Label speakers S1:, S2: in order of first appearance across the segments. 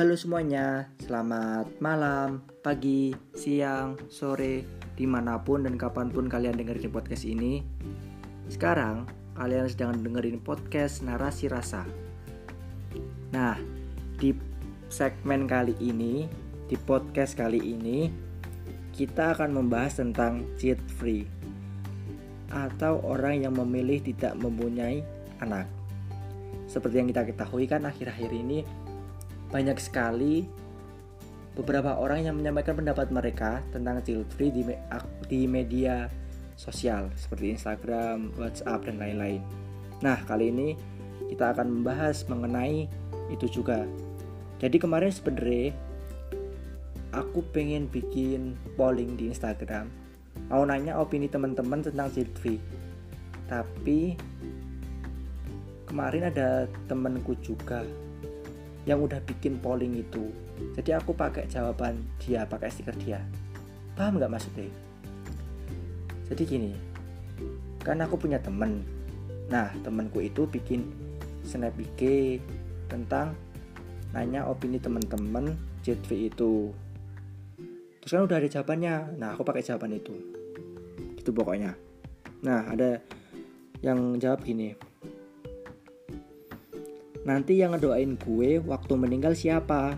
S1: Halo semuanya, selamat malam, pagi, siang, sore, di mana pun dan kapan pun kalian dengerin podcast ini. Sekarang, kalian sedang dengerin podcast Narasi Rasa. Nah, di segmen kali ini, di podcast kali ini, kita akan membahas tentang cheat free atau orang yang memilih tidak mempunyai anak. Seperti yang kita ketahui kan akhir-akhir ini banyak sekali beberapa orang yang menyampaikan pendapat mereka tentang child free di, di media sosial seperti Instagram, WhatsApp dan lain-lain. Nah, kali ini kita akan membahas mengenai itu juga. Jadi kemarin sebenarnya aku pengen bikin polling di Instagram mau nanya opini teman-teman tentang child free. Tapi kemarin ada temenku juga yang udah bikin polling itu. Jadi aku pakai jawaban dia pakai stiker dia. Paham nggak maksudnya? Jadi gini kan aku punya temen. Nah temenku itu bikin snap IG tentang nanya opini teman-teman JTV itu. Terus kan udah ada jawabannya. Nah aku pakai jawaban itu. Itu pokoknya. Nah ada yang jawab gini Nanti yang ngedoain gue waktu meninggal siapa?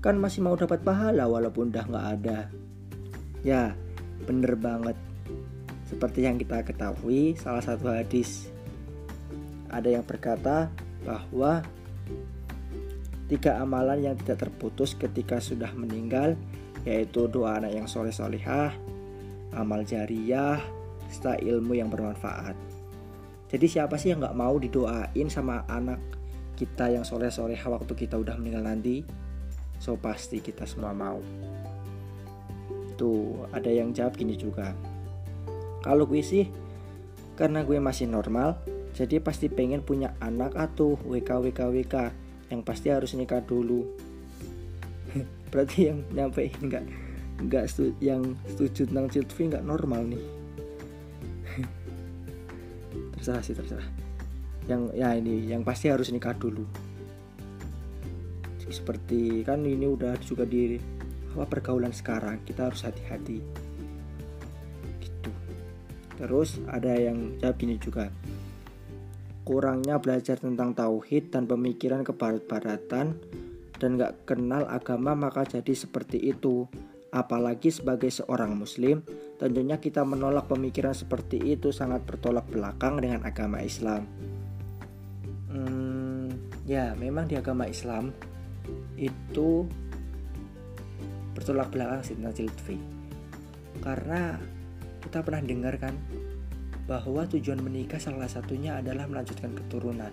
S1: Kan masih mau dapat pahala walaupun udah nggak ada. Ya, bener banget. Seperti yang kita ketahui, salah satu hadis ada yang berkata bahwa tiga amalan yang tidak terputus ketika sudah meninggal yaitu doa anak yang soleh solehah, amal jariah, serta ilmu yang bermanfaat. Jadi siapa sih yang nggak mau didoain sama anak kita yang soleh-soleh waktu kita udah meninggal nanti? So pasti kita semua mau. Tuh ada yang jawab gini juga. Kalau gue sih karena gue masih normal, jadi pasti pengen punya anak atau WK WK WK yang pasti harus nikah dulu. Berarti yang nyampe nggak nggak yang setuju tentang child nggak normal nih terserah sih terserah. Yang ya ini yang pasti harus nikah dulu. Seperti kan ini udah juga di apa pergaulan sekarang. Kita harus hati-hati. Gitu. Terus ada yang jawab gini juga. Kurangnya belajar tentang tauhid dan pemikiran kebarat-baratan dan gak kenal agama maka jadi seperti itu. Apalagi sebagai seorang muslim, tentunya kita menolak pemikiran seperti itu sangat bertolak belakang dengan agama Islam. Hmm, ya, memang di agama Islam itu bertolak belakang tentang child Karena kita pernah dengar kan bahwa tujuan menikah salah satunya adalah melanjutkan keturunan.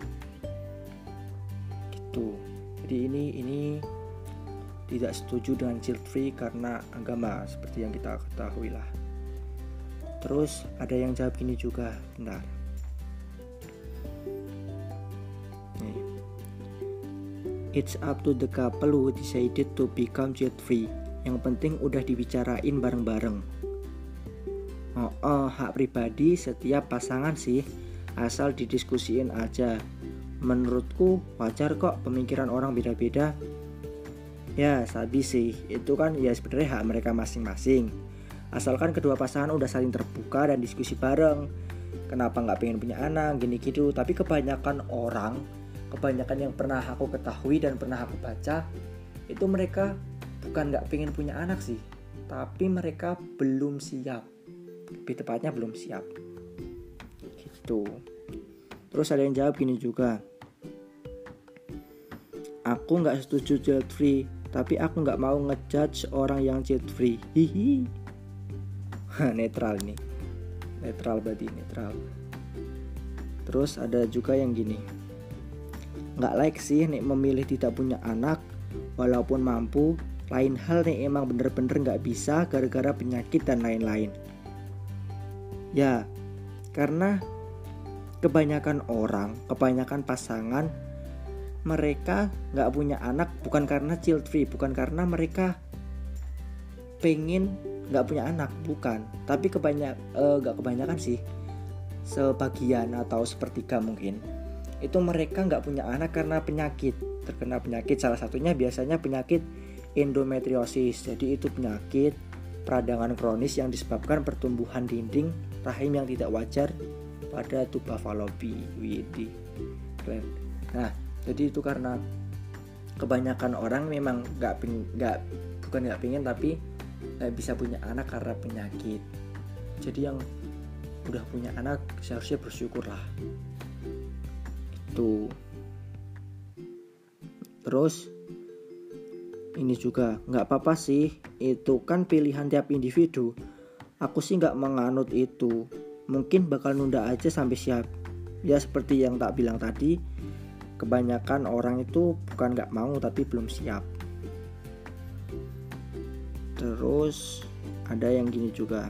S1: Gitu. Jadi ini ini tidak setuju dengan child karena agama seperti yang kita ketahui lah terus ada yang jawab gini juga bentar Nih. It's up to the couple who decided to become child free yang penting udah dibicarain bareng-bareng oh, oh hak pribadi setiap pasangan sih asal didiskusiin aja menurutku wajar kok pemikiran orang beda-beda Ya, sabi sih. Itu kan ya sebenarnya hak mereka masing-masing. Asalkan kedua pasangan udah saling terbuka dan diskusi bareng. Kenapa nggak pengen punya anak, gini gitu. Tapi kebanyakan orang, kebanyakan yang pernah aku ketahui dan pernah aku baca, itu mereka bukan nggak pengen punya anak sih. Tapi mereka belum siap. Lebih tepatnya belum siap. Gitu. Terus ada yang jawab gini juga. Aku nggak setuju child free tapi aku nggak mau ngejudge orang yang cheat free hihi netral nih netral berarti netral. Terus ada juga yang gini. Nggak like sih nih memilih tidak punya anak walaupun mampu. Lain hal nih emang bener-bener nggak bisa gara-gara penyakit dan lain-lain. Ya karena kebanyakan orang kebanyakan pasangan mereka nggak punya anak bukan karena child free bukan karena mereka pengen nggak punya anak bukan. Tapi kebanyak uh, nggak kebanyakan sih. Sebagian atau sepertiga mungkin. Itu mereka nggak punya anak karena penyakit. Terkena penyakit salah satunya biasanya penyakit endometriosis. Jadi itu penyakit peradangan kronis yang disebabkan pertumbuhan dinding rahim yang tidak wajar pada tuba falopi widi keren. Nah jadi itu karena kebanyakan orang memang nggak nggak bukan nggak pingin tapi nggak bisa punya anak karena penyakit. Jadi yang udah punya anak seharusnya bersyukurlah. Itu. Terus ini juga nggak apa-apa sih. Itu kan pilihan tiap individu. Aku sih nggak menganut itu. Mungkin bakal nunda aja sampai siap. Ya seperti yang tak bilang tadi kebanyakan orang itu bukan nggak mau tapi belum siap terus ada yang gini juga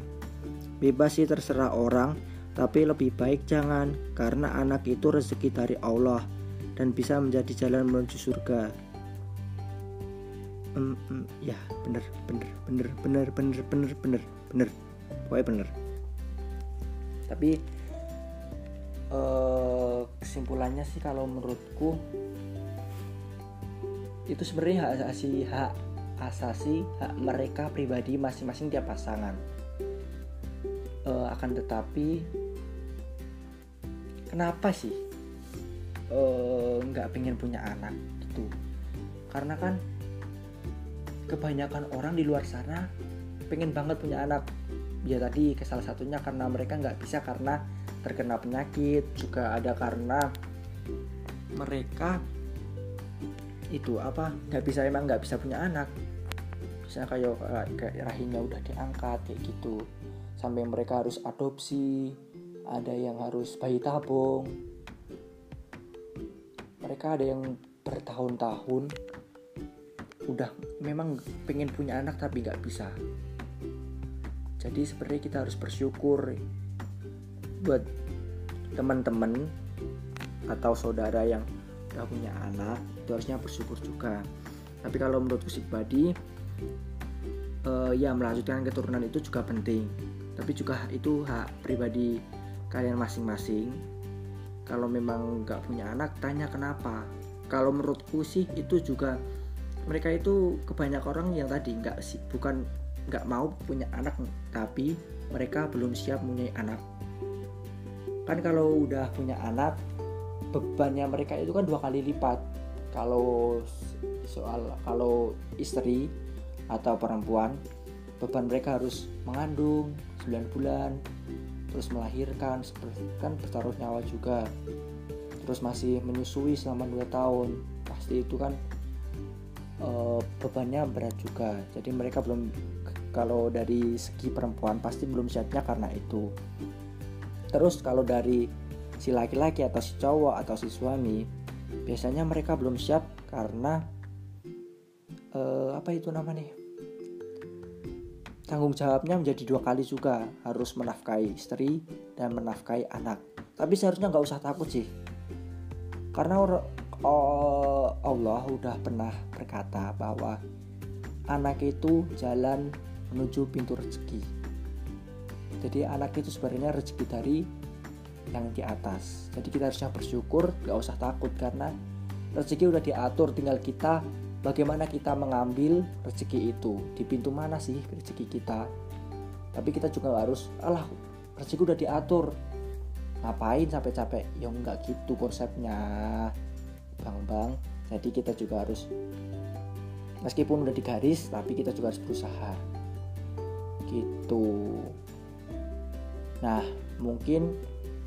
S1: bebas sih terserah orang tapi lebih baik jangan, karena anak itu rezeki dari Allah dan bisa menjadi jalan menuju surga. Mm, mm, ya, bener, bener, bener, bener, bener, bener, bener, bener, pokoknya bener. Tapi uh, kesimpulannya sih kalau menurutku itu sebenarnya hak hak asasi hak mereka pribadi masing-masing tiap pasangan. Uh, akan tetapi kenapa sih eh, nggak uh, pengen punya anak gitu? Karena kan kebanyakan orang di luar sana pengen banget punya anak. Ya tadi ke salah satunya karena mereka nggak bisa karena terkena penyakit juga ada karena mereka itu apa nggak bisa emang nggak bisa punya anak misalnya kayak kayak rahimnya udah diangkat kayak gitu. Sampai mereka harus adopsi ada yang harus bayi tabung. Mereka ada yang bertahun-tahun udah memang pengen punya anak tapi nggak bisa. Jadi sebenarnya kita harus bersyukur buat teman-teman atau saudara yang udah punya anak itu harusnya bersyukur juga. Tapi kalau menurutku pribadi uh, ya melanjutkan keturunan itu juga penting. Tapi juga itu hak pribadi kalian masing-masing. Kalau memang nggak punya anak tanya kenapa. Kalau menurutku sih itu juga mereka itu kebanyakan orang yang tadi nggak sih bukan nggak mau punya anak tapi mereka belum siap punya anak. Kan kalau udah punya anak bebannya mereka itu kan dua kali lipat. Kalau soal kalau istri atau perempuan beban mereka harus mengandung 9 bulan terus melahirkan seperti kan bertaruh nyawa juga. Terus masih menyusui selama 2 tahun. Pasti itu kan e, bebannya berat juga. Jadi mereka belum kalau dari segi perempuan pasti belum siapnya karena itu. Terus kalau dari si laki-laki atau si cowok atau si suami biasanya mereka belum siap karena e, apa itu namanya tanggung jawabnya menjadi dua kali juga. Harus menafkahi istri dan menafkahi anak. Tapi seharusnya nggak usah takut sih. Karena Allah udah pernah berkata bahwa anak itu jalan menuju pintu rezeki. Jadi anak itu sebenarnya rezeki dari yang di atas. Jadi kita harusnya bersyukur nggak usah takut karena rezeki udah diatur tinggal kita bagaimana kita mengambil rezeki itu? Di pintu mana sih rezeki kita? Tapi kita juga harus alah rezeki udah diatur. Ngapain sampai capek ya enggak gitu konsepnya. Bang bang jadi kita juga harus meskipun udah digaris tapi kita juga harus berusaha. Gitu. Nah mungkin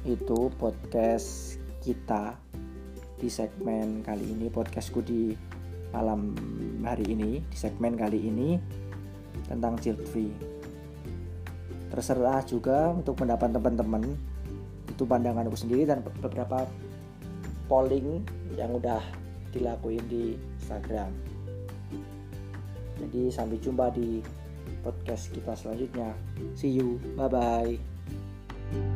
S1: itu podcast kita di segmen kali ini podcastku di malam hari ini di segmen kali ini tentang child free. Terserah juga untuk pendapat teman-teman itu pandanganku sendiri dan beberapa polling yang udah dilakuin di Instagram. Jadi sampai jumpa di podcast kita selanjutnya. See you. Bye bye